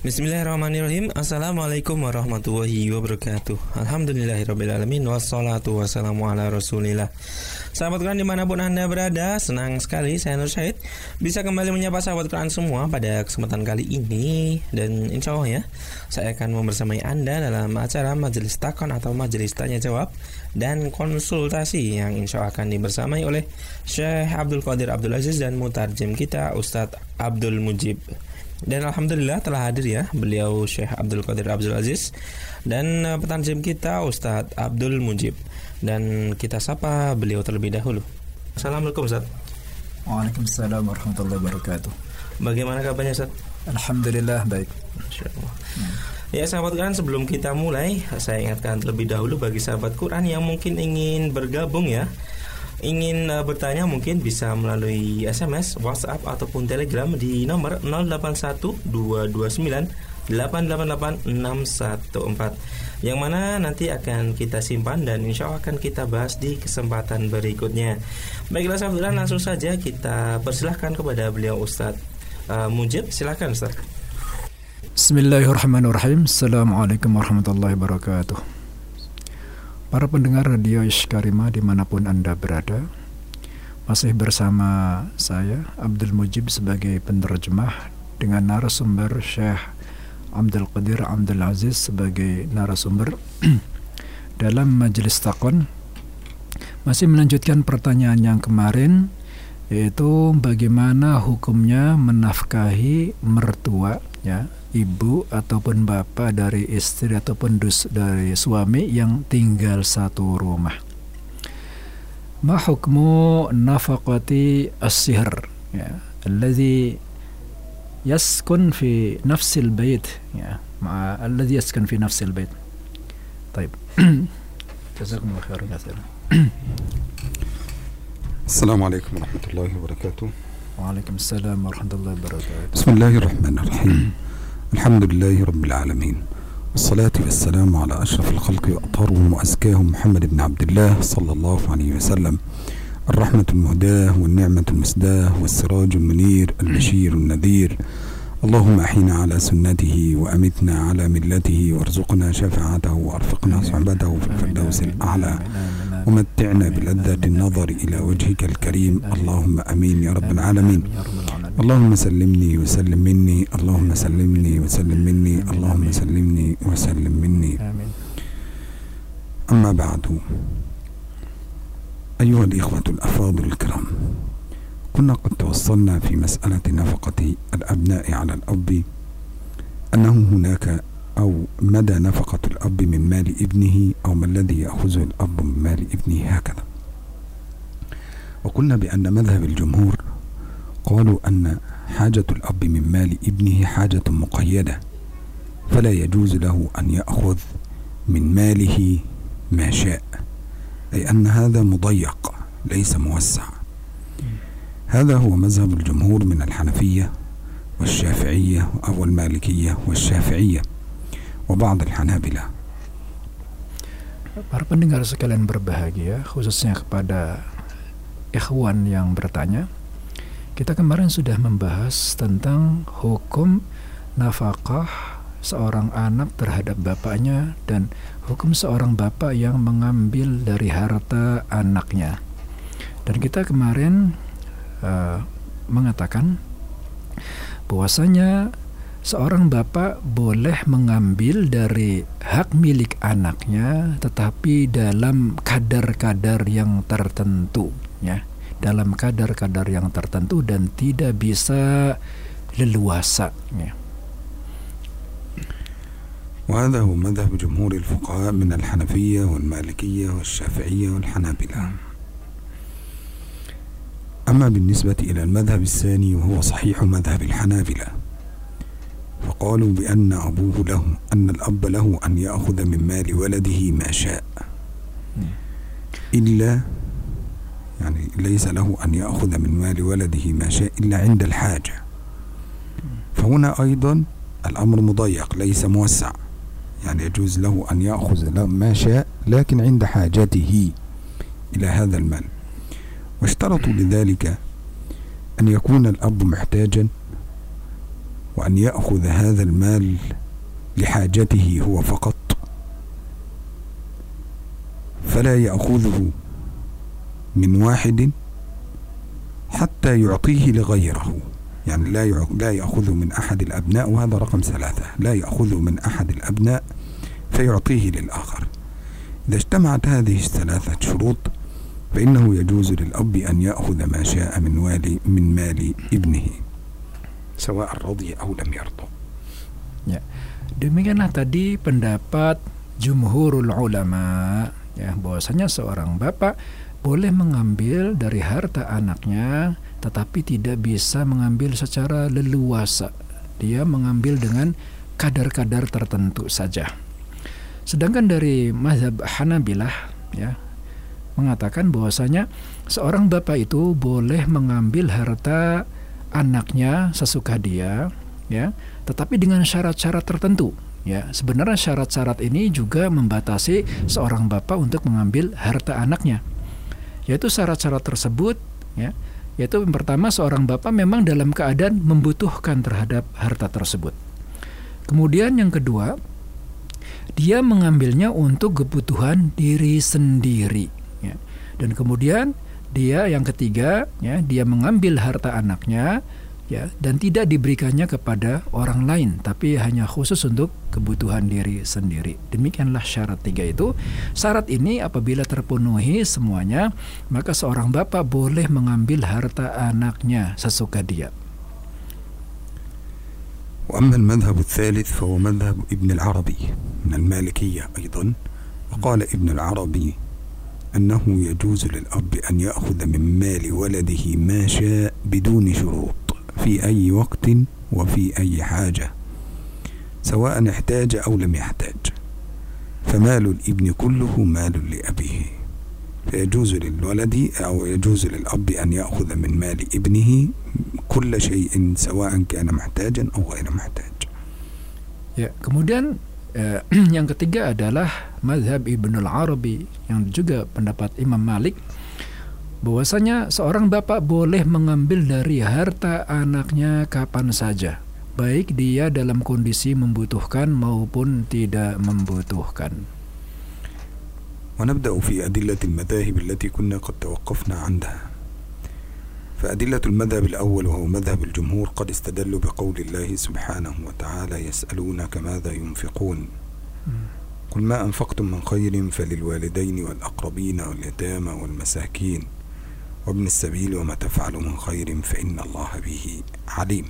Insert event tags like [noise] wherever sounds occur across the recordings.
Bismillahirrahmanirrahim. Assalamualaikum warahmatullahi wabarakatuh. Alhamdulillahirrahmanirrahim Wassalatu wassalamu ala rasulillah. Sahabat Quran di mana pun anda berada Senang sekali saya Nur Syahid Bisa kembali menyapa sahabat Quran semua Pada kesempatan kali ini. Dan insya Allah ya Saya akan membersamai anda dalam acara Majelis Takon Atau Majelis Tanya Jawab Dan konsultasi Yang insya Allah akan dibersamai oleh Syekh Abdul Qadir Abdul Aziz Dan mutarjem kita Ustadz Abdul Mujib dan alhamdulillah telah hadir ya beliau Syekh Abdul Qadir Abdul Aziz dan uh, petanjim kita Ustadz Abdul Mujib. Dan kita sapa beliau terlebih dahulu. Assalamualaikum Ustaz. Waalaikumsalam warahmatullahi wabarakatuh. Bagaimana kabarnya Ustaz? Alhamdulillah baik. Hmm. Ya sahabat Quran sebelum kita mulai saya ingatkan terlebih dahulu bagi sahabat Quran yang mungkin ingin bergabung ya ingin uh, bertanya mungkin bisa melalui SMS, WhatsApp ataupun Telegram di nomor 081229888614 yang mana nanti akan kita simpan dan insya Allah akan kita bahas di kesempatan berikutnya. Baiklah sahabat langsung saja kita persilahkan kepada beliau Ustadz uh, Mujib, silahkan Ustadz. Bismillahirrahmanirrahim. Assalamualaikum warahmatullahi wabarakatuh. Para pendengar Radio Ishkarima di mana pun Anda berada Masih bersama saya Abdul Mujib sebagai penerjemah Dengan narasumber Syekh Abdul Qadir Abdul Aziz sebagai narasumber. [clears throat] Dalam majelis takon Masih melanjutkan pertanyaan yang kemarin Yaitu bagaimana hukumnya menafkahi mertua ya ibu ataupun bapak dari istri ataupun dus dari suami yang tinggal satu rumah. Ma hukmu nafaqati as-sihr ya allazi yaskun fi nafsil bait ya ma allazi yaskun fi nafsil bait. Baik. [clears throat] Jazakumullah khairan. Assalamualaikum warahmatullahi wabarakatuh. وعليكم السلام ورحمة الله وبركاته. بسم الله الرحمن الرحيم. الحمد لله رب العالمين. والصلاة والسلام على أشرف الخلق وأطهرهم وأزكاهم محمد بن عبد الله صلى الله عليه وسلم. الرحمة المهداة والنعمة المسداة والسراج المنير البشير النذير. اللهم أحينا على سنته وأمتنا على ملته وارزقنا شفاعته وأرفقنا صحبته في الفردوس الأعلى. ومتعنا بلذة النظر إلى وجهك الكريم. اللهم أمين يا رب العالمين. اللهم سلمني وسلم مني. اللهم سلمني وسلم مني. اللهم سلمني وسلم مني. أما بعد أيها الإخوة الأفاضل الكرام كنا قد توصلنا في مسألة نفقة الأبناء على الأب أنه هناك أو مدى نفقة الأب من مال ابنه أو ما الذي يأخذه الأب من مال ابنه هكذا. وقلنا بأن مذهب الجمهور قالوا أن حاجة الأب من مال ابنه حاجة مقيدة فلا يجوز له أن يأخذ من ماله ما شاء أي أن هذا مضيق ليس موسع. هذا هو مذهب الجمهور من الحنفية والشافعية أو المالكية والشافعية. وبعض الحنابلة Para pendengar sekalian berbahagia, khususnya kepada ikhwan yang bertanya, kita kemarin sudah membahas tentang hukum nafkah seorang anak terhadap bapaknya dan hukum seorang bapak yang mengambil dari harta anaknya. Dan kita kemarin uh, mengatakan bahwasanya seorang bapak boleh mengambil dari hak milik anaknya tetapi dalam kadar-kadar yang tertentu ya dalam kadar-kadar yang tertentu dan tidak bisa leluasa ya. وهذا هو مذهب جمهور الفقهاء من الحنفية والمالكية والشافعية والحنابلة أما بالنسبة إلى المذهب الثاني وهو صحيح مذهب الحنابلة فقالوا بأن أبوه له أن الأب له أن يأخذ من مال ولده ما شاء. إلا يعني ليس له أن يأخذ من مال ولده ما شاء إلا عند الحاجة. فهنا أيضا الأمر مضيق ليس موسع. يعني يجوز له أن يأخذ ما شاء لكن عند حاجته إلى هذا المال. واشترطوا لذلك أن يكون الأب محتاجا وأن يأخذ هذا المال لحاجته هو فقط. فلا يأخذه من واحد حتى يعطيه لغيره. يعني لا لا يأخذه من أحد الأبناء وهذا رقم ثلاثة. لا يأخذه من أحد الأبناء فيعطيه للآخر. إذا اجتمعت هذه الثلاثة شروط فإنه يجوز للأب أن يأخذ ما شاء من والي من مال ابنه. sawa rodi au lam. Ya. Demikianlah tadi pendapat jumhurul ulama ya bahwasanya seorang bapak boleh mengambil dari harta anaknya tetapi tidak bisa mengambil secara leluasa. Dia mengambil dengan kadar-kadar tertentu saja. Sedangkan dari mazhab Hanabilah ya mengatakan bahwasanya seorang bapak itu boleh mengambil harta anaknya sesuka dia ya. Tetapi dengan syarat-syarat tertentu ya. Sebenarnya syarat-syarat ini juga membatasi seorang bapak untuk mengambil harta anaknya. Yaitu syarat-syarat tersebut ya yaitu yang pertama seorang bapak memang dalam keadaan membutuhkan terhadap harta tersebut. Kemudian yang kedua dia mengambilnya untuk kebutuhan diri sendiri ya. dan kemudian dia yang ketiga ya dia mengambil harta anaknya ya dan tidak diberikannya kepada orang lain tapi hanya khusus untuk kebutuhan diri sendiri demikianlah syarat tiga itu syarat ini apabila terpenuhi semuanya maka seorang bapak boleh mengambil harta anaknya sesuka dia وأما المذهب الثالث فهو مذهب ابن العربي من المالكية أيضا وقال ابن العربي أنه يجوز للأب أن يأخذ من مال ولده ما شاء بدون شروط في أي وقت وفي أي حاجة سواء احتاج أو لم يحتاج. فمال الإبن كله مال لأبيه. فيجوز للولد أو يجوز للأب أن يأخذ من مال ابنه كل شيء سواء كان محتاجا أو غير محتاج. Ya, kemudian eh, [clears throat] yang ketiga adalah mazhab Ibnul Arabi yang juga pendapat Imam Malik bahwasanya seorang bapak boleh mengambil dari harta anaknya kapan saja, baik dia dalam kondisi membutuhkan maupun tidak membutuhkan. ونبدأ في أدلة المذاهب التي كنا قد توقفنا عندها فأدلة المذهب الأول وهو مذهب الجمهور قد استدلوا بقول الله سبحانه وتعالى يسألونك ماذا ينفقون قل ما أنفقتم من خير فللوالدين والأقربين واليتامى والمساكين وابن السبيل وما تفعلوا من خير فإن الله به عليم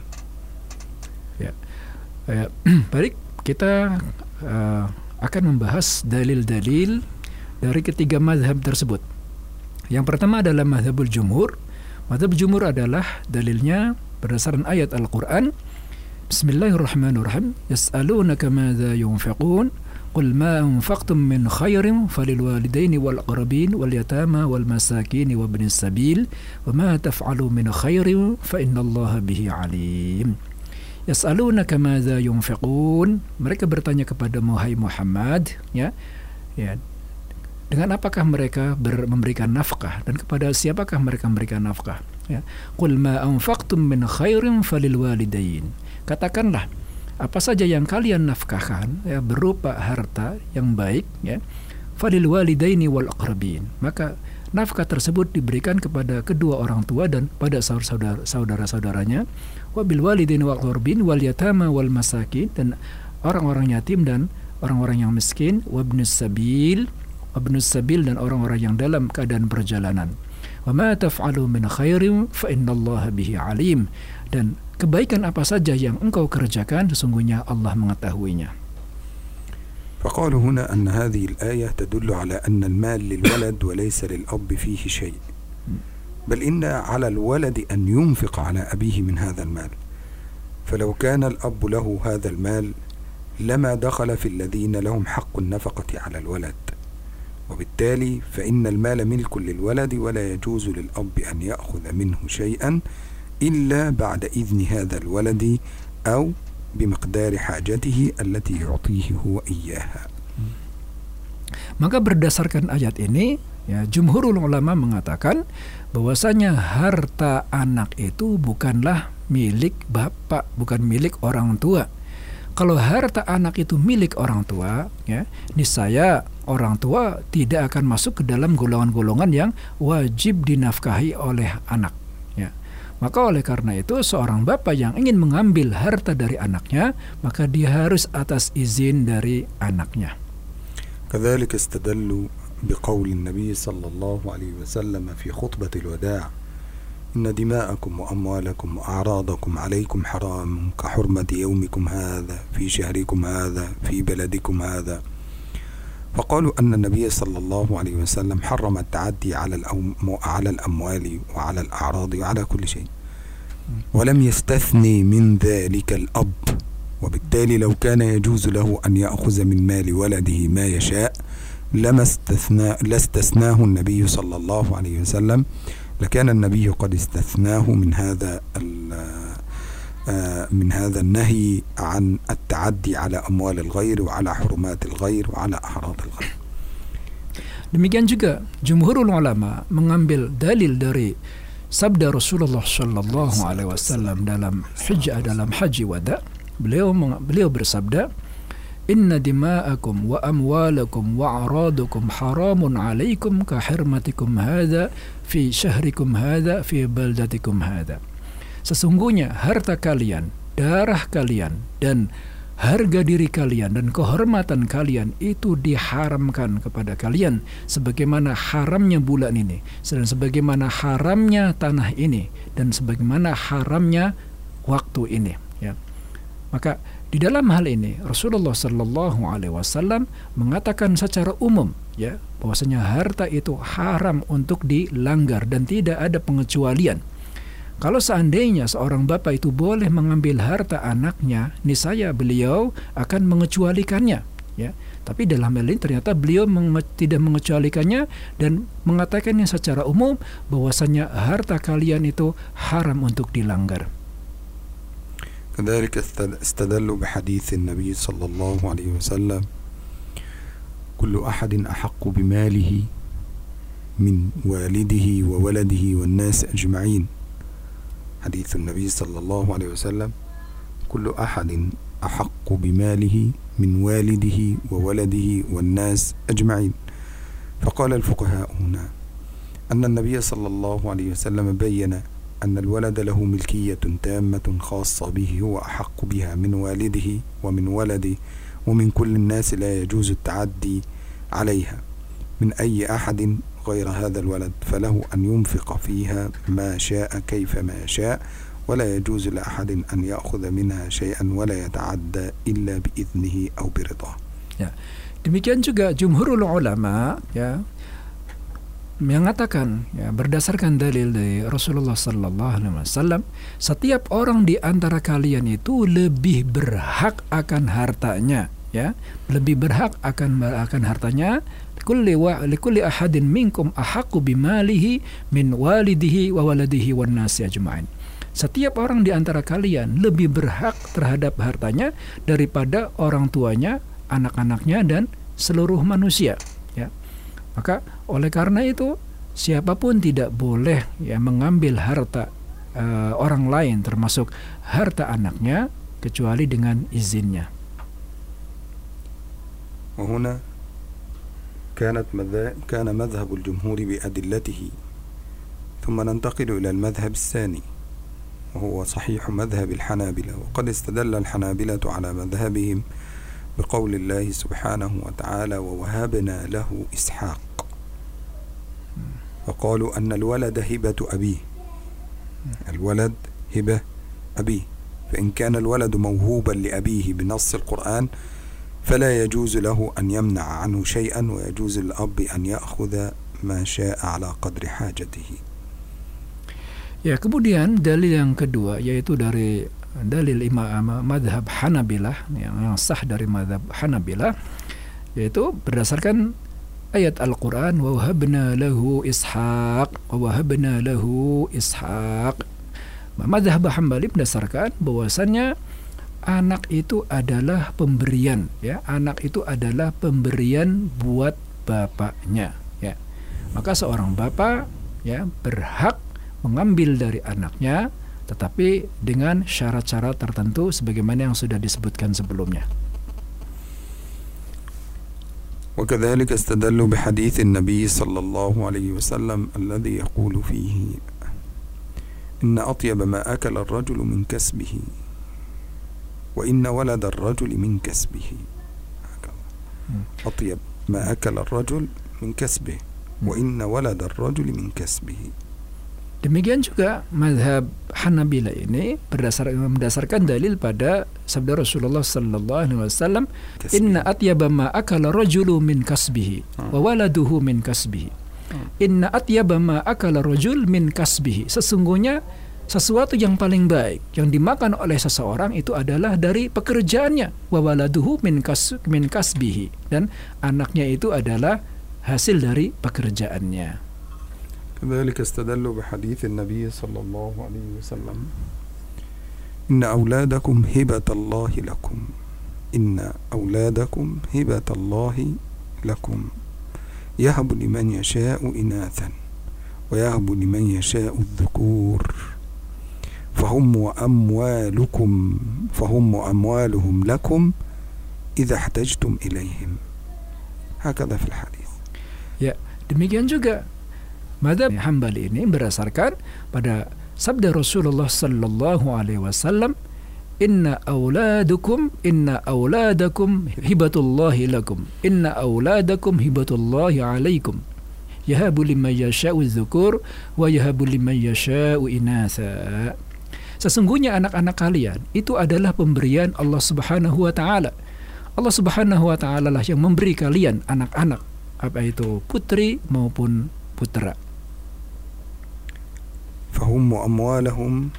Ya, [clears throat] baik kita uh, akan membahas dalil-dalil dari ketiga mazhab tersebut. Yang pertama adalah mazhabul jumhur. Madzhab jumhur adalah dalilnya berdasarkan ayat Al-Qur'an. Bismillahirrahmanirrahim. Yas'alunaka madza yunfiqun. Qul ma anfaqtum min khairin falilwalidaini wal aqrabin wal yatama wal masakin wa ibnis sabil. Wa ma taf'alu min khairin fa innallaha bihi alim. Yas'alunaka madza yunfiqun. Mereka bertanya kepada Muhammad ya ya dengan apakah mereka ber, memberikan nafkah dan kepada siapakah mereka memberikan nafkah? Ya. Qul ma anfaqtum min khairin falil walidain. Katakanlah apa saja yang kalian nafkahkan ya berupa harta yang baik ya falil walidaini wal aqrabin maka nafkah tersebut diberikan kepada kedua orang tua dan pada saudara saudara-saudaranya wabil walidaini wal aqrabin wal yatama wal masakin dan orang-orang yatim dan orang-orang yang miskin wabnus sabil wabnus sabil dan orang-orang yang dalam keadaan perjalanan wa ma taf'alu min khairin fa innallaha bihi alim dan kebaikan apa saja yang engkau kerjakan sesungguhnya Allah mengetahuinya. فقالوا هنا أن هذه الآية تدل على أن المال للولد وليس للأب فيه شيء بل إن على الولد أن ينفق على أبيه من هذا المال فلو كان الأب له هذا المال لما دخل في الذين لهم حق النفقة على الولد وبالتالي فإن المال ملك للولد ولا يجوز للأب أن يأخذ منه شيئا إلا بعد إذن هذا الولد أو بمقدار حاجته التي يعطيه هو إياها Maka berdasarkan ayat ini, ya jumhurul ulama mengatakan bahwasanya harta anak itu bukanlah milik bapak, bukan milik orang tua. Kalau harta anak itu milik orang tua, ya, niscaya orang tua tidak akan masuk ke dalam golongan-golongan yang wajib dinafkahi oleh anak. Ya. Maka oleh karena itu seorang bapak yang ingin mengambil harta dari anaknya, maka dia harus atas izin dari anaknya. كذلك استدلوا بقول النبي صلى الله عليه وسلم في خطبة الوداع إن دماءكم وأموالكم وأعراضكم عليكم حرام كحرمة يومكم هذا في شهركم هذا في بلدكم هذا فقالوا أن النبي صلى الله عليه وسلم حرم التعدي على الأم على الأموال وعلى الأعراض وعلى كل شيء. ولم يستثني من ذلك الأب. وبالتالي لو كان يجوز له أن يأخذ من مال ولده ما يشاء لما استثنى لاستثناه النبي صلى الله عليه وسلم. لكان النبي قد استثناه من هذا من هذا النهي عن التعدي على أموال الغير وعلى حرمات الغير وعلى أعراض الغير Demikian juga jumhurul ulama mengambil dalil dari sabda Rasulullah Shallallahu Alaihi Wasallam dalam hijjah dalam haji wada. Beliau beliau bersabda, Inna dima'akum wa amwalakum wa a'radukum haramun alaikum ka hirmatikum hadha fi syahrikum hadha fi baldatikum hadha. Sesungguhnya harta kalian, darah kalian dan harga diri kalian dan kehormatan kalian itu diharamkan kepada kalian sebagaimana haramnya bulan ini dan sebagaimana haramnya tanah ini dan sebagaimana haramnya waktu ini ya. Maka di dalam hal ini Rasulullah Shallallahu Alaihi Wasallam mengatakan secara umum ya bahwasanya harta itu haram untuk dilanggar dan tidak ada pengecualian. Kalau seandainya seorang bapak itu boleh mengambil harta anaknya, niscaya beliau akan mengecualikannya. Ya, tapi dalam hal ini ternyata beliau menge tidak mengecualikannya dan mengatakannya secara umum bahwasanya harta kalian itu haram untuk dilanggar. كذلك استدلوا بحديث النبي صلى الله عليه وسلم كل أحد أحق بماله من والده وولده والناس أجمعين حديث النبي صلى الله عليه وسلم كل أحد أحق بماله من والده وولده والناس أجمعين. فقال الفقهاء هنا أن النبي صلى الله عليه وسلم بين أن الولد له ملكية تامة خاصة به هو أحق بها من والده ومن ولده ومن كل الناس لا يجوز التعدي عليها. من أي أحد غير هذا الولد فله أن ينفق فيها ما شاء كيف ما يشاء ولا يجوز لأحد أن يأخذ منها شيئا ولا يتعدى إلا بإذنه أو برضاه. Ya. Demikian juga jumhurul ulama ya mengatakan ya berdasarkan dalil dari Rasulullah sallallahu alaihi wasallam setiap orang di antara kalian itu lebih berhak akan hartanya ya lebih berhak akan akan hartanya kulli wa likulli ahadin minkum ahaqqu bimalihi min walidihi wa waladihi wan nasi ajma'in setiap orang di antara kalian lebih berhak terhadap hartanya daripada orang tuanya anak-anaknya dan seluruh manusia ya maka oleh karena itu siapapun tidak boleh ya mengambil harta uh, orang lain termasuk harta anaknya kecuali dengan izinnya. وهنا كانت كان مذهب الجمهور بأدلته. ثم ننتقل إلى المذهب الثاني وهو صحيح مذهب الحنابلة. وقد استدل الحنابلة على مذهبهم بقول الله سبحانه وتعالى ووهبنا له إسحاق فقالوا أن الولد هبة أبيه. الولد هبة أبيه. فإن كان الولد موهوبا لأبيه بنص القرآن فلا يجوز له أن يمنع عنه شيئا ويجوز للأب أن يأخذ ما شاء على قدر حاجته Ya, kemudian dalil yang kedua yaitu dari dalil imam madhab Hanabilah yang, yang sah dari madhab Hanabilah yaitu berdasarkan ayat Al-Quran wa wahabna lahu ishaq wa wahabna lahu ishaq madhab Hambali berdasarkan bahwasannya anak itu adalah pemberian ya anak itu adalah pemberian buat bapaknya ya maka seorang bapak ya berhak mengambil dari anaknya tetapi dengan syarat-syarat tertentu sebagaimana yang sudah disebutkan sebelumnya. وكذلك استدلوا بحديث النبي صلى الله عليه وسلم الذي يقول فيه إن أطيب ما أكل الرجل من كسبه وإن ولد الرجل من كسبه أطيب ما أكل الرجل من كسبه وإن ولد الرجل من كسبه Demikian juga madhab Hanabila ini berdasar, berdasarkan dalil pada sabda Rasulullah Sallallahu Alaihi Wasallam, Inna atyaba ma akala rajulu min kasbihi wa waladuhu min kasbihi. Inna atyaba ma akala rajul min kasbihi. Sesungguhnya sesuatu yang paling baik yang dimakan oleh seseorang itu adalah dari pekerjaannya wa waladuhu min, kas, min kasbihi dan anaknya itu adalah hasil dari pekerjaannya. كذلك استدلوا بحديث النبي صلى الله عليه وسلم إن أولادكم هبة الله لكم إن أولادكم هبة الله لكم يهب لمن يشاء إناثا ويهب لمن يشاء الذكور فهم وأموالكم فهم وأموالهم لكم إذا احتجتم إليهم. هكذا في الحديث. يا demikian juga مدى حنبل ini berdasarkan pada sabda Rasulullah sallallahu alaihi wasallam إن أولادكم إن أولادكم هبة الله لكم إن أولادكم هبة الله عليكم يهب لمن يشاء الذكور ويهب لمن يشاء إناثا Sesungguhnya anak-anak kalian itu adalah pemberian Allah Subhanahu wa taala. Allah Subhanahu wa taala lah yang memberi kalian anak-anak, apa itu putri maupun putera. Fahum amwalahum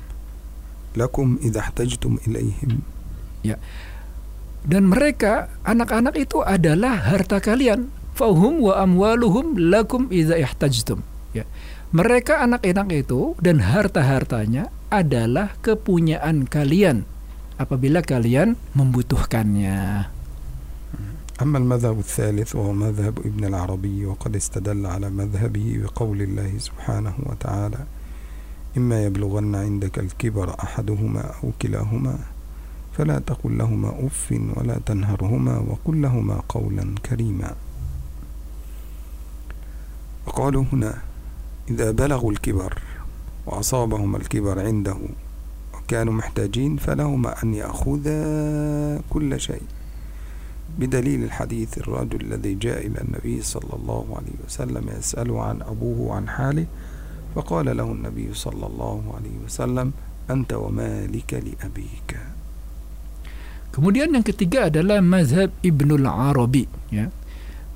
lakum ihtajtum ilaihim. Ya. Dan mereka anak-anak itu adalah harta kalian. Fahum wa amwaluhum lakum ihtajtum. Ya. Mereka anak-anak itu dan harta-hartanya adalah kepunyaan kalian apabila kalian membutuhkannya. أما المذهب الثالث وهو مذهب ابن العربي وقد استدل على مذهبه بقول الله سبحانه وتعالى إما يبلغن عندك الكبر أحدهما أو كلاهما فلا تقل لهما أف ولا تنهرهما وقل لهما قولا كريما وقالوا هنا إذا بلغوا الكبر وأصابهما الكبر عنده وكانوا محتاجين فلهما أن يأخذا كل شيء بدليل الحديث الرجل الذي جاء إلى النبي صلى الله عليه وسلم يسأله عن أبوه وعن حاله فقال له النبي صلى الله عليه وسلم أنت ومالك لأبيك Kemudian yang ketiga adalah mazhab Ibnul Arabi ya.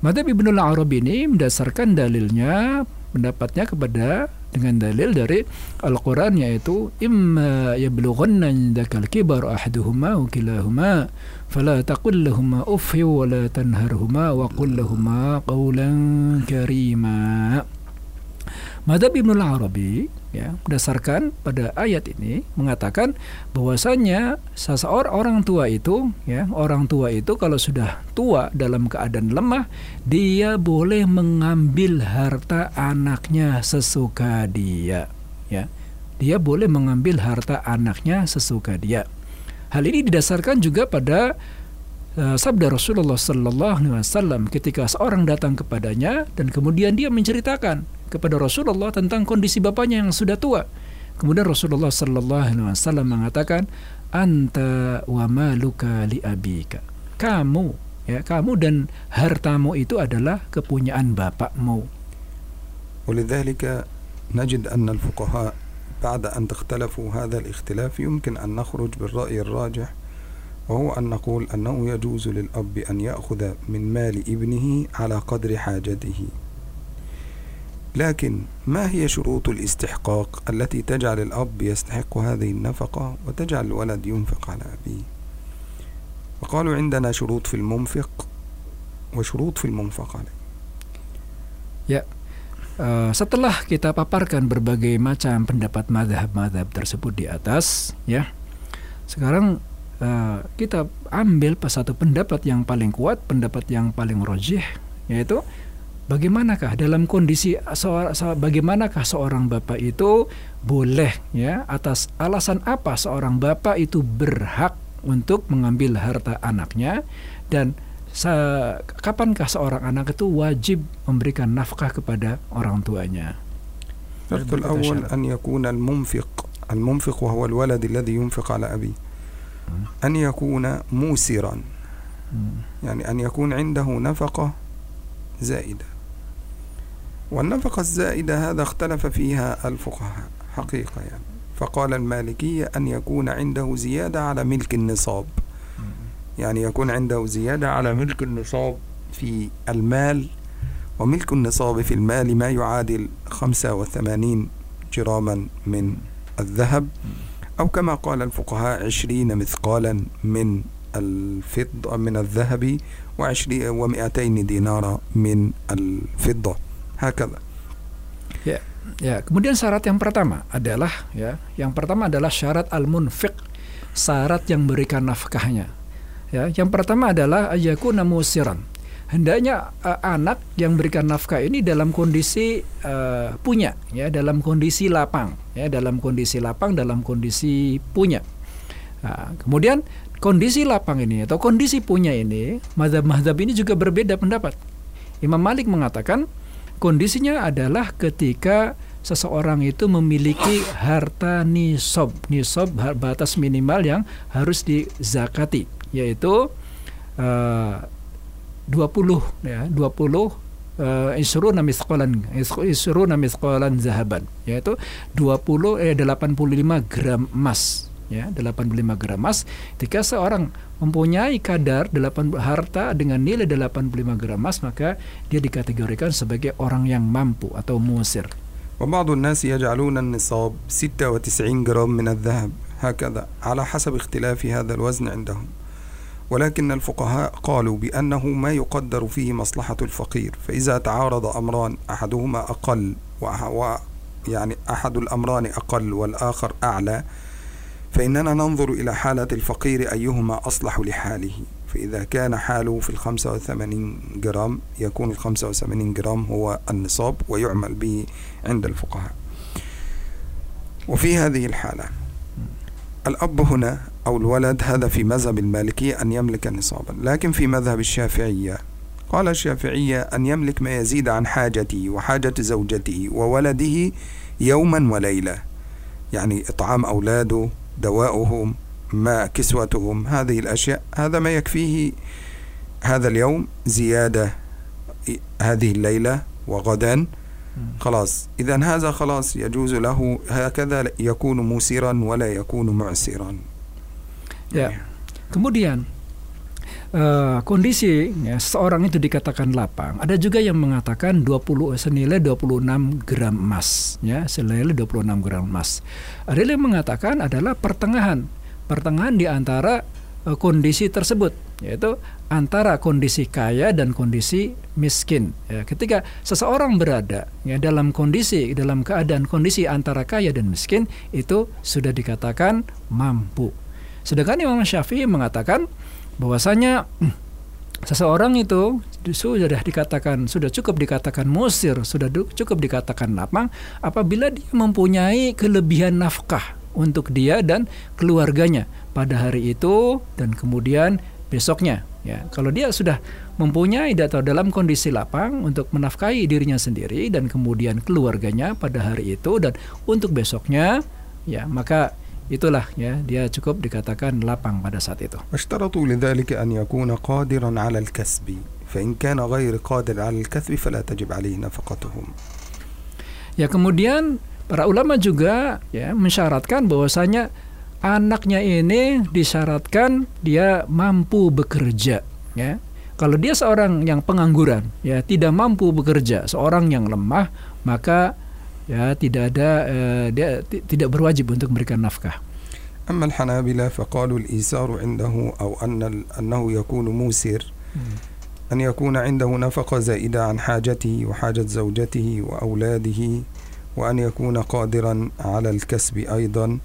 Mazhab Ibnul Arabi ini mendasarkan dalilnya pendapatnya kepada dengan dalil dari Al-Qur'an yaitu imma yablughanna indakal kibar ahaduhuma wa kilahuma fala taqul lahumā uff wa la tanharhuma wa qul qawlan karima. Madhab Arabi ya, berdasarkan pada ayat ini mengatakan bahwasanya seseorang orang tua itu ya, orang tua itu kalau sudah tua dalam keadaan lemah, dia boleh mengambil harta anaknya sesuka dia ya. Dia boleh mengambil harta anaknya sesuka dia. Hal ini didasarkan juga pada uh, sabda Rasulullah Sallallahu Alaihi Wasallam ketika seorang datang kepadanya dan kemudian dia menceritakan kepada Rasulullah tentang kondisi bapaknya yang sudah tua. Kemudian Rasulullah Sallallahu Alaihi Wasallam mengatakan, anta wa maluka li abika. Kamu, ya kamu dan hartamu itu adalah kepunyaan bapakmu. ولذلك نجد أن الفقهاء بعد أن تختلفوا هذا الاختلاف يمكن أن نخرج بالرأي الراجح وهو أن نقول أنه يجوز للأب أن يأخذ من مال ابنه على قدر حاجته لكن ما هي شروط الاستحقاق التي تجعل الأب يستحق هذه النفقة وتجعل الولد ينفق على أبيه وقالوا عندنا شروط في المنفق وشروط في المنفق عليه Ya, uh, setelah kita paparkan berbagai macam pendapat madhab-madhab tersebut di atas, ya, sekarang uh, kita ambil satu pendapat yang paling kuat, pendapat yang paling rojih, yaitu bagaimanakah dalam kondisi seorang bagaimanakah seorang bapak itu boleh ya atas alasan apa seorang bapak itu berhak untuk mengambil harta anaknya dan kapankah seorang anak itu wajib memberikan nafkah kepada orang tuanya الشرط الأول أن يكون المنفق المنفق وهو الولد الذي ينفق على أبيه أن يكون موسرا يعني أن يكون عنده نفقة زائدة والنفقة الزائدة هذا اختلف فيها الفقهاء حقيقة يعني. فقال المالكية أن يكون عنده زيادة على ملك النصاب. يعني يكون عنده زيادة على ملك النصاب في المال وملك النصاب في المال ما يعادل 85 جراما من الذهب أو كما قال الفقهاء عشرين مثقالا من الفضة من الذهب وعشرين ومئتين دينارا من الفضة. هكذا ya ya kemudian syarat yang pertama adalah ya yang pertama adalah syarat al-munfiq syarat yang berikan nafkahnya ya yang pertama adalah ayakuna musiran hendaknya uh, anak yang berikan nafkah ini dalam kondisi uh, punya ya dalam kondisi lapang ya dalam kondisi lapang dalam kondisi punya nah, kemudian kondisi lapang ini atau kondisi punya ini mazhab-mazhab ini juga berbeda pendapat Imam Malik mengatakan kondisinya adalah ketika seseorang itu memiliki harta nisob nisob batas minimal yang harus dizakati yaitu uh, 20 ya 20 uh, isruna misqalan isruna misqalan zahaban yaitu 20 eh 85 gram emas ya 85 gram emas. Ketika seorang mempunyai kadar 8 harta dengan nilai 85 gram emas maka dia dikategorikan sebagai orang yang mampu atau musir. وبعض الناس يجعلون النصاب 96 جرام من الذهب هكذا على حسب اختلاف هذا الوزن عندهم ولكن الفقهاء قالوا بأنه ما يقدر فيه مصلحة الفقير فإذا تعارض أمران أحدهما أقل يعني أحد الأمران أقل والآخر أعلى فإننا ننظر إلى حالة الفقير أيهما أصلح لحاله. فإذا كان حاله في الخمسة وثمانين جرام يكون الخمسة وثمانين جرام هو النصاب ويعمل به عند الفقهاء. وفي هذه الحالة الأب هنا أو الولد هذا في مذهب المالكية أن يملك نصابا. لكن في مذهب الشافعية قال الشافعية أن يملك ما يزيد عن حاجته وحاجة زوجته وولده يوما وليلة يعني إطعام أولاده دواؤهم ما كسوتهم هذه الأشياء هذا ما يكفيه هذا اليوم زيادة هذه الليلة وغدا. خلاص إذا هذا خلاص يجوز له هكذا يكون مسيرا ولا يكون معسرا. Ya. Kemudian uh, kondisi ya, seorang itu dikatakan lapang. Ada juga yang mengatakan 20 senilai 26 gram emas, ya, senilai 26 gram emas. Ada yang mengatakan adalah pertengahan, pertengahan di antara uh, kondisi tersebut, yaitu antara kondisi kaya dan kondisi miskin. Ya, ketika seseorang berada ya dalam kondisi dalam keadaan kondisi antara kaya dan miskin itu sudah dikatakan mampu. Sedangkan Imam Syafi'i mengatakan bahwasanya hmm, seseorang itu sudah dikatakan sudah cukup dikatakan musir, sudah cukup dikatakan lapang apabila dia mempunyai kelebihan nafkah untuk dia dan keluarganya pada hari itu dan kemudian besoknya ya. Kalau dia sudah mempunyai atau dalam kondisi lapang untuk menafkahi dirinya sendiri dan kemudian keluarganya pada hari itu dan untuk besoknya ya maka itulah ya dia cukup dikatakan lapang pada saat itu. اشترطوا لذلك أن يكون قادرا على الكسب فإن كان غير قادر على الكسب فلا تجب عليه نفقتهم. Ya kemudian para ulama juga ya mensyaratkan bahwasanya anaknya ini disyaratkan dia mampu bekerja ya. Kalau dia seorang yang pengangguran ya tidak mampu bekerja, seorang yang lemah maka ya tidak ada uh, dia tidak berwajib untuk memberikan nafkah. أما الحنابلة فقالوا الإيسار عنده أو أن أنه يكون موسر أن يكون عنده نفقة زائدة عن حاجته وحاجة زوجته وأولاده وأن يكون قادرا على الكسب أيضا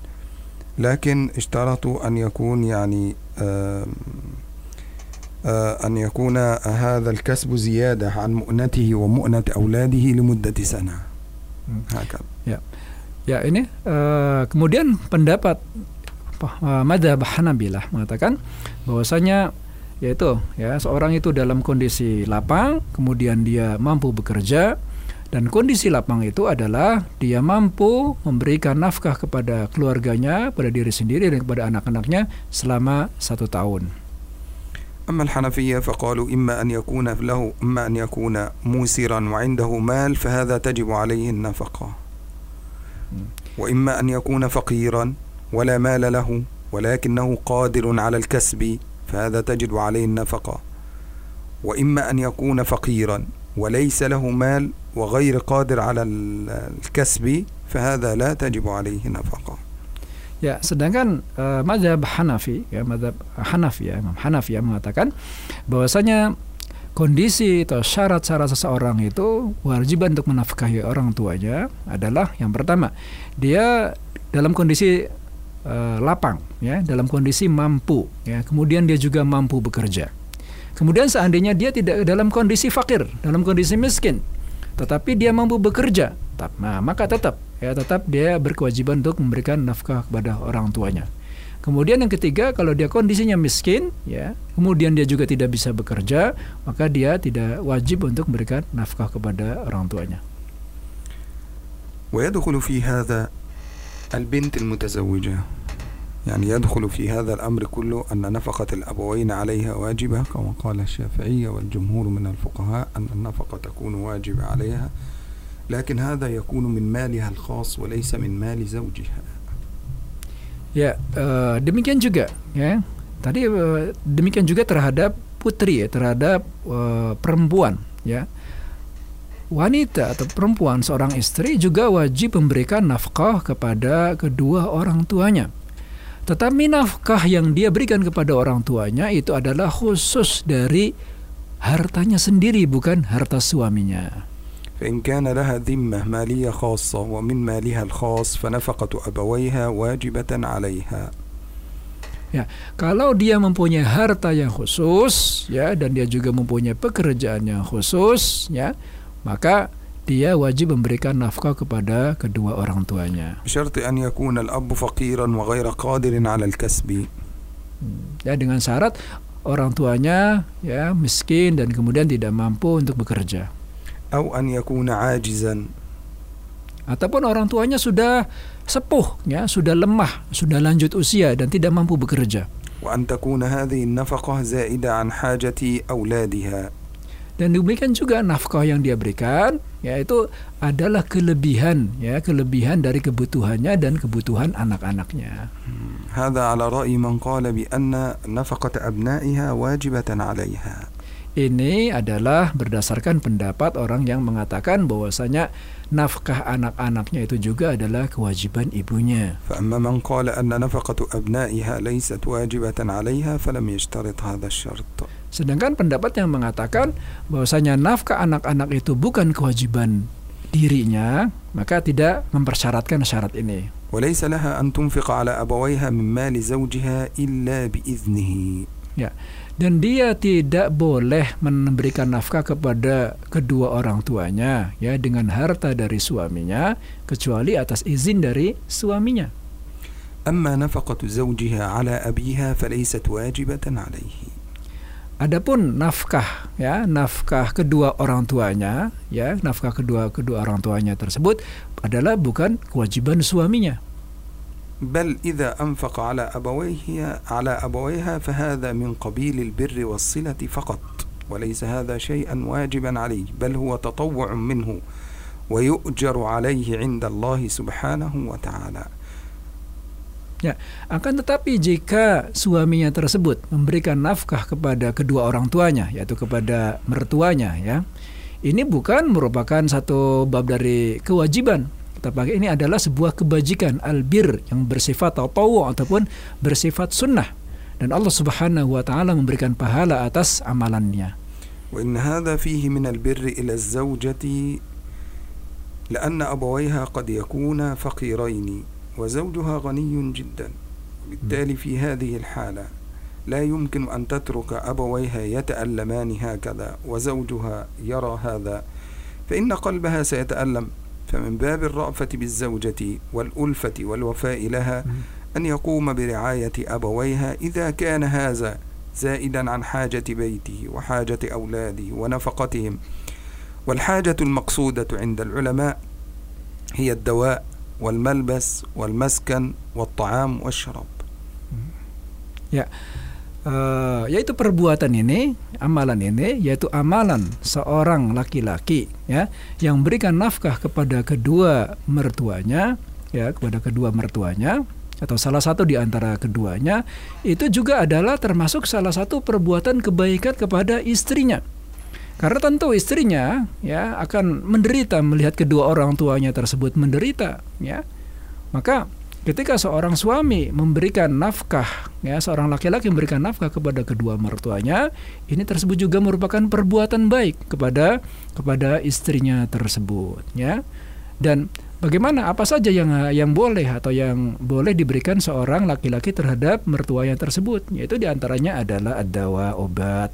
لكن اشترطوا أن يكون يعني آه، أن يكون هذا الكسب زيادة عن مؤنته ومؤنة أولاده لمدة سنة Hakam. Ya. Ya ini uh, kemudian pendapat uh, Madhab Hanabilah mengatakan bahwasanya yaitu ya seorang itu dalam kondisi lapang kemudian dia mampu bekerja dan kondisi lapang itu adalah dia mampu memberikan nafkah kepada keluarganya pada diri sendiri dan kepada anak-anaknya selama satu tahun أما الحنفية فقالوا إما أن يكون له إما أن يكون موسرا وعنده مال فهذا تجب عليه النفقة. وإما أن يكون فقيرا ولا مال له ولكنه قادر على الكسب فهذا تجب عليه النفقة. وإما أن يكون فقيرا وليس له مال وغير قادر على الكسب فهذا لا تجب عليه نفقة Ya, sedangkan uh, mazhab Hanafi, ya mazhab Hanafi ya, Imam Hanafi yang mengatakan bahwasanya kondisi atau syarat-syarat seseorang itu kewajiban untuk menafkahi orang tuanya adalah yang pertama dia dalam kondisi uh, lapang ya dalam kondisi mampu ya kemudian dia juga mampu bekerja. Kemudian seandainya dia tidak dalam kondisi fakir dalam kondisi miskin tetapi dia mampu bekerja nah maka tetap ya tetap dia berkewajiban untuk memberikan nafkah kepada orang tuanya. Kemudian yang ketiga, kalau dia kondisinya miskin, ya, kemudian dia juga tidak bisa bekerja, maka dia tidak wajib untuk memberikan nafkah kepada orang tuanya. ويدخل في هذا البنت المتزوجة يعني يدخل في هذا الأمر كله أن نفقة الأبوين عليها واجبة كما قال الشافعية والجمهور من الفقهاء أن النفقة تكون واجبة عليها لكن هذا يكون من مالها الخاص وليس من مال زوجها Ya, uh, demikian juga ya. Tadi uh, demikian juga terhadap putri ya, terhadap uh, perempuan ya. Wanita atau perempuan seorang istri juga wajib memberikan nafkah kepada kedua orang tuanya. Tetapi nafkah yang dia berikan kepada orang tuanya itu adalah khusus dari hartanya sendiri bukan harta suaminya. فإن كان لها ذمة مالية خاصة ومن مالها الخاص فنفقة أبويها واجبة عليها Ya, kalau dia mempunyai harta yang khusus, ya, dan dia juga mempunyai pekerjaan yang khusus, ya, maka dia wajib memberikan nafkah kepada kedua orang tuanya. بشرط أن يكون الأب فقيرا وغير قادر على الكسب Ya, dengan syarat orang tuanya ya miskin dan kemudian tidak mampu untuk bekerja. atau an yakuna ajizan ataupun orang tuanya sudah sepuh ya sudah lemah sudah lanjut usia dan tidak mampu bekerja wa an takuna hadhihi nafaqah zaida an hajati auladiha dan demikian juga nafkah yang dia berikan yaitu adalah kelebihan ya kelebihan dari kebutuhannya dan kebutuhan anak-anaknya. Hmm. Hada ala ra'i man qala bi anna nafaqat abna'iha wajibatan 'alayha. Ini adalah berdasarkan pendapat orang yang mengatakan bahwasanya nafkah anak-anaknya itu juga adalah kewajiban ibunya. فأما من قال أن نفقة أبنائها ليست واجبة عليها فلم يشترط هذا الشرط Sedangkan pendapat yang mengatakan bahwasanya nafkah anak-anak itu bukan kewajiban dirinya, maka tidak mempersyaratkan syarat ini. وليس لها أن تنفق على أبويها من مال زوجها إلا بإذنه dan dia tidak boleh memberikan nafkah kepada kedua orang tuanya ya dengan harta dari suaminya kecuali atas izin dari suaminya. Amma nafaqatu zawjiha ala abiha falaysat wajibatan alaihi. Adapun nafkah ya nafkah kedua orang tuanya ya nafkah kedua kedua orang tuanya tersebut adalah bukan kewajiban suaminya بل إذا أنفق على أبويه على أبويها فهذا من قبيل البر والصلة فقط وليس هذا شيئا واجبا عليه بل هو تطوع منه ويؤجر عليه عند الله سبحانه وتعالى Akan tetapi jika suaminya tersebut memberikan nafkah kepada kedua orang tuanya, yaitu kepada mertuanya, ya, ini bukan merupakan satu bab dari kewajiban, Tetapi ini adalah sebuah kebajikan albir yang bersifat tawu ataupun bersifat sunnah, dan Allah Subhanahu Wa Taala memberikan pahala atas amalannya. وإن هذا فيه من البر إلى الزوجة لأن أبويها قد يكونا فقيرين وزوجها غني جدا وبالتالي في هذه الحالة لا يمكن أن تترك أبويها يتألمان هكذا وزوجها يرى هذا فإن قلبها سيتألم فمن باب الرأفة بالزوجة والألفة والوفاء لها أن يقوم برعاية أبويها إذا كان هذا زائدا عن حاجة بيته وحاجة أولاده ونفقتهم. والحاجة المقصودة عند العلماء هي الدواء والملبس والمسكن والطعام والشراب. Ya, uh, yaitu perbuatan ini, amalan ini, yaitu amalan seorang laki-laki, ya, yang berikan nafkah kepada kedua mertuanya, ya, kepada kedua mertuanya, atau salah satu di antara keduanya, itu juga adalah termasuk salah satu perbuatan kebaikan kepada istrinya. Karena tentu istrinya ya akan menderita melihat kedua orang tuanya tersebut menderita, ya. Maka ketika seorang suami memberikan nafkah ya seorang laki-laki memberikan nafkah kepada kedua mertuanya ini tersebut juga merupakan perbuatan baik kepada kepada istrinya tersebut ya. Dan bagaimana apa saja yang yang boleh atau yang boleh diberikan seorang laki-laki terhadap mertuanya tersebut? Yaitu di antaranya adalah adawa obat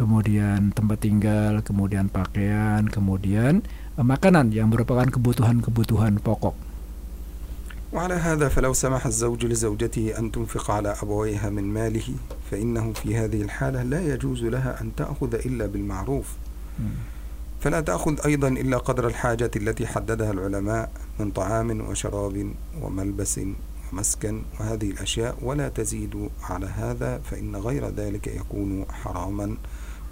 kemudian tempat tinggal kemudian pakaian kemudian eh, makanan yang merupakan kebutuhan-kebutuhan pokok وعلى هذا فلو سمح الزوج لزوجته أن تنفق على أبويها من ماله فإنه في هذه الحالة لا يجوز لها أن تأخذ إلا بالمعروف. فلا تأخذ أيضا إلا قدر الحاجة التي حددها العلماء من طعام وشراب وملبس ومسكن وهذه الأشياء ولا تزيد على هذا فإن غير ذلك يكون حراما.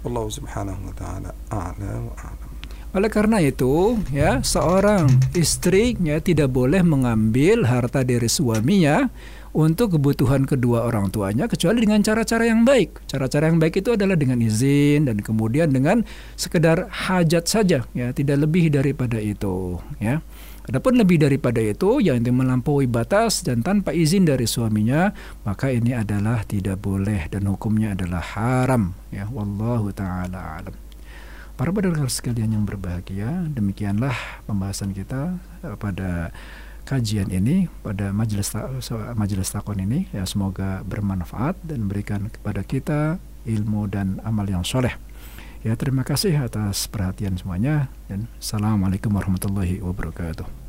والله سبحانه وتعالى أعلى وأعلم. Oleh karena itu, ya, seorang istri ya tidak boleh mengambil harta dari suaminya untuk kebutuhan kedua orang tuanya kecuali dengan cara-cara yang baik. Cara-cara yang baik itu adalah dengan izin dan kemudian dengan sekedar hajat saja, ya, tidak lebih daripada itu, ya. Adapun lebih daripada itu yang melampaui batas dan tanpa izin dari suaminya, maka ini adalah tidak boleh dan hukumnya adalah haram, ya. Wallahu taala alam. Para pendengar sekalian yang berbahagia, demikianlah pembahasan kita eh, pada kajian ini pada majelis majelis takon ini ya semoga bermanfaat dan memberikan kepada kita ilmu dan amal yang soleh. Ya terima kasih atas perhatian semuanya dan assalamualaikum warahmatullahi wabarakatuh.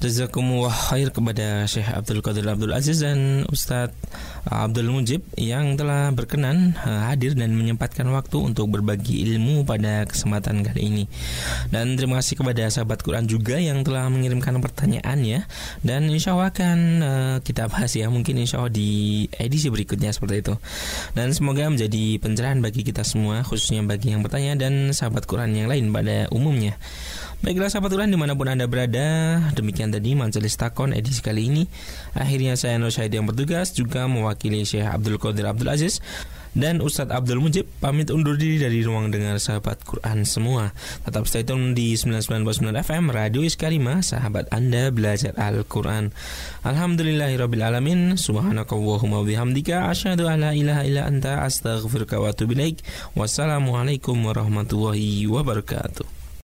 Jazakumullah khair kepada Syekh Abdul Qadir Abdul Aziz dan Ustadz Abdul Mujib yang telah berkenan eh, hadir dan menyempatkan waktu untuk berbagi ilmu pada kesempatan kali ini. Dan terima kasih kepada sahabat Quran juga yang telah mengirimkan pertanyaan ya. Dan insya Allah akan uh, kita bahas ya mungkin insya Allah di edisi berikutnya seperti itu. Dan semoga menjadi pencerahan bagi kita semua khususnya bagi yang bertanya dan sahabat Quran yang lain pada umumnya. Baiklah sahabat Tuhan di mana pun Anda berada Demikian tadi Majelis Takon edisi kali ini Akhirnya saya Nur Syahid yang bertugas Juga mewakili Syekh Abdul Qadir Abdul Aziz dan Ustadz Abdul Mujib pamit undur diri dari ruang dengar sahabat Quran semua. Tetap stay tune di 99.9 FM Radio Iskarima, sahabat Anda belajar Al-Quran. Alhamdulillahirabbil alamin. Subhanakallahumma bihamdika asyhadu an la ilaha illa anta astaghfiruka wa atubu. Wassalamualaikum warahmatullahi wabarakatuh.